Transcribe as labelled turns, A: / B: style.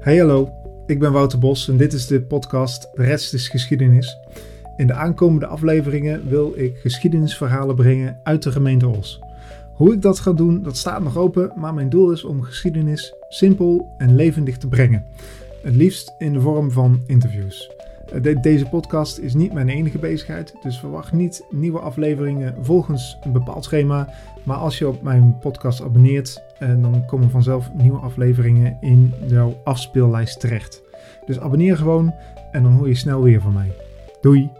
A: Hey hallo, ik ben Wouter Bos en dit is de podcast De rest is geschiedenis. In de aankomende afleveringen wil ik geschiedenisverhalen brengen uit de gemeente Os. Hoe ik dat ga doen, dat staat nog open, maar mijn doel is om geschiedenis simpel en levendig te brengen. Het liefst in de vorm van interviews. De- deze podcast is niet mijn enige bezigheid, dus verwacht niet nieuwe afleveringen volgens een bepaald schema. Maar als je op mijn podcast abonneert, eh, dan komen vanzelf nieuwe afleveringen in jouw afspeellijst terecht. Dus abonneer gewoon en dan hoor je snel weer van mij. Doei!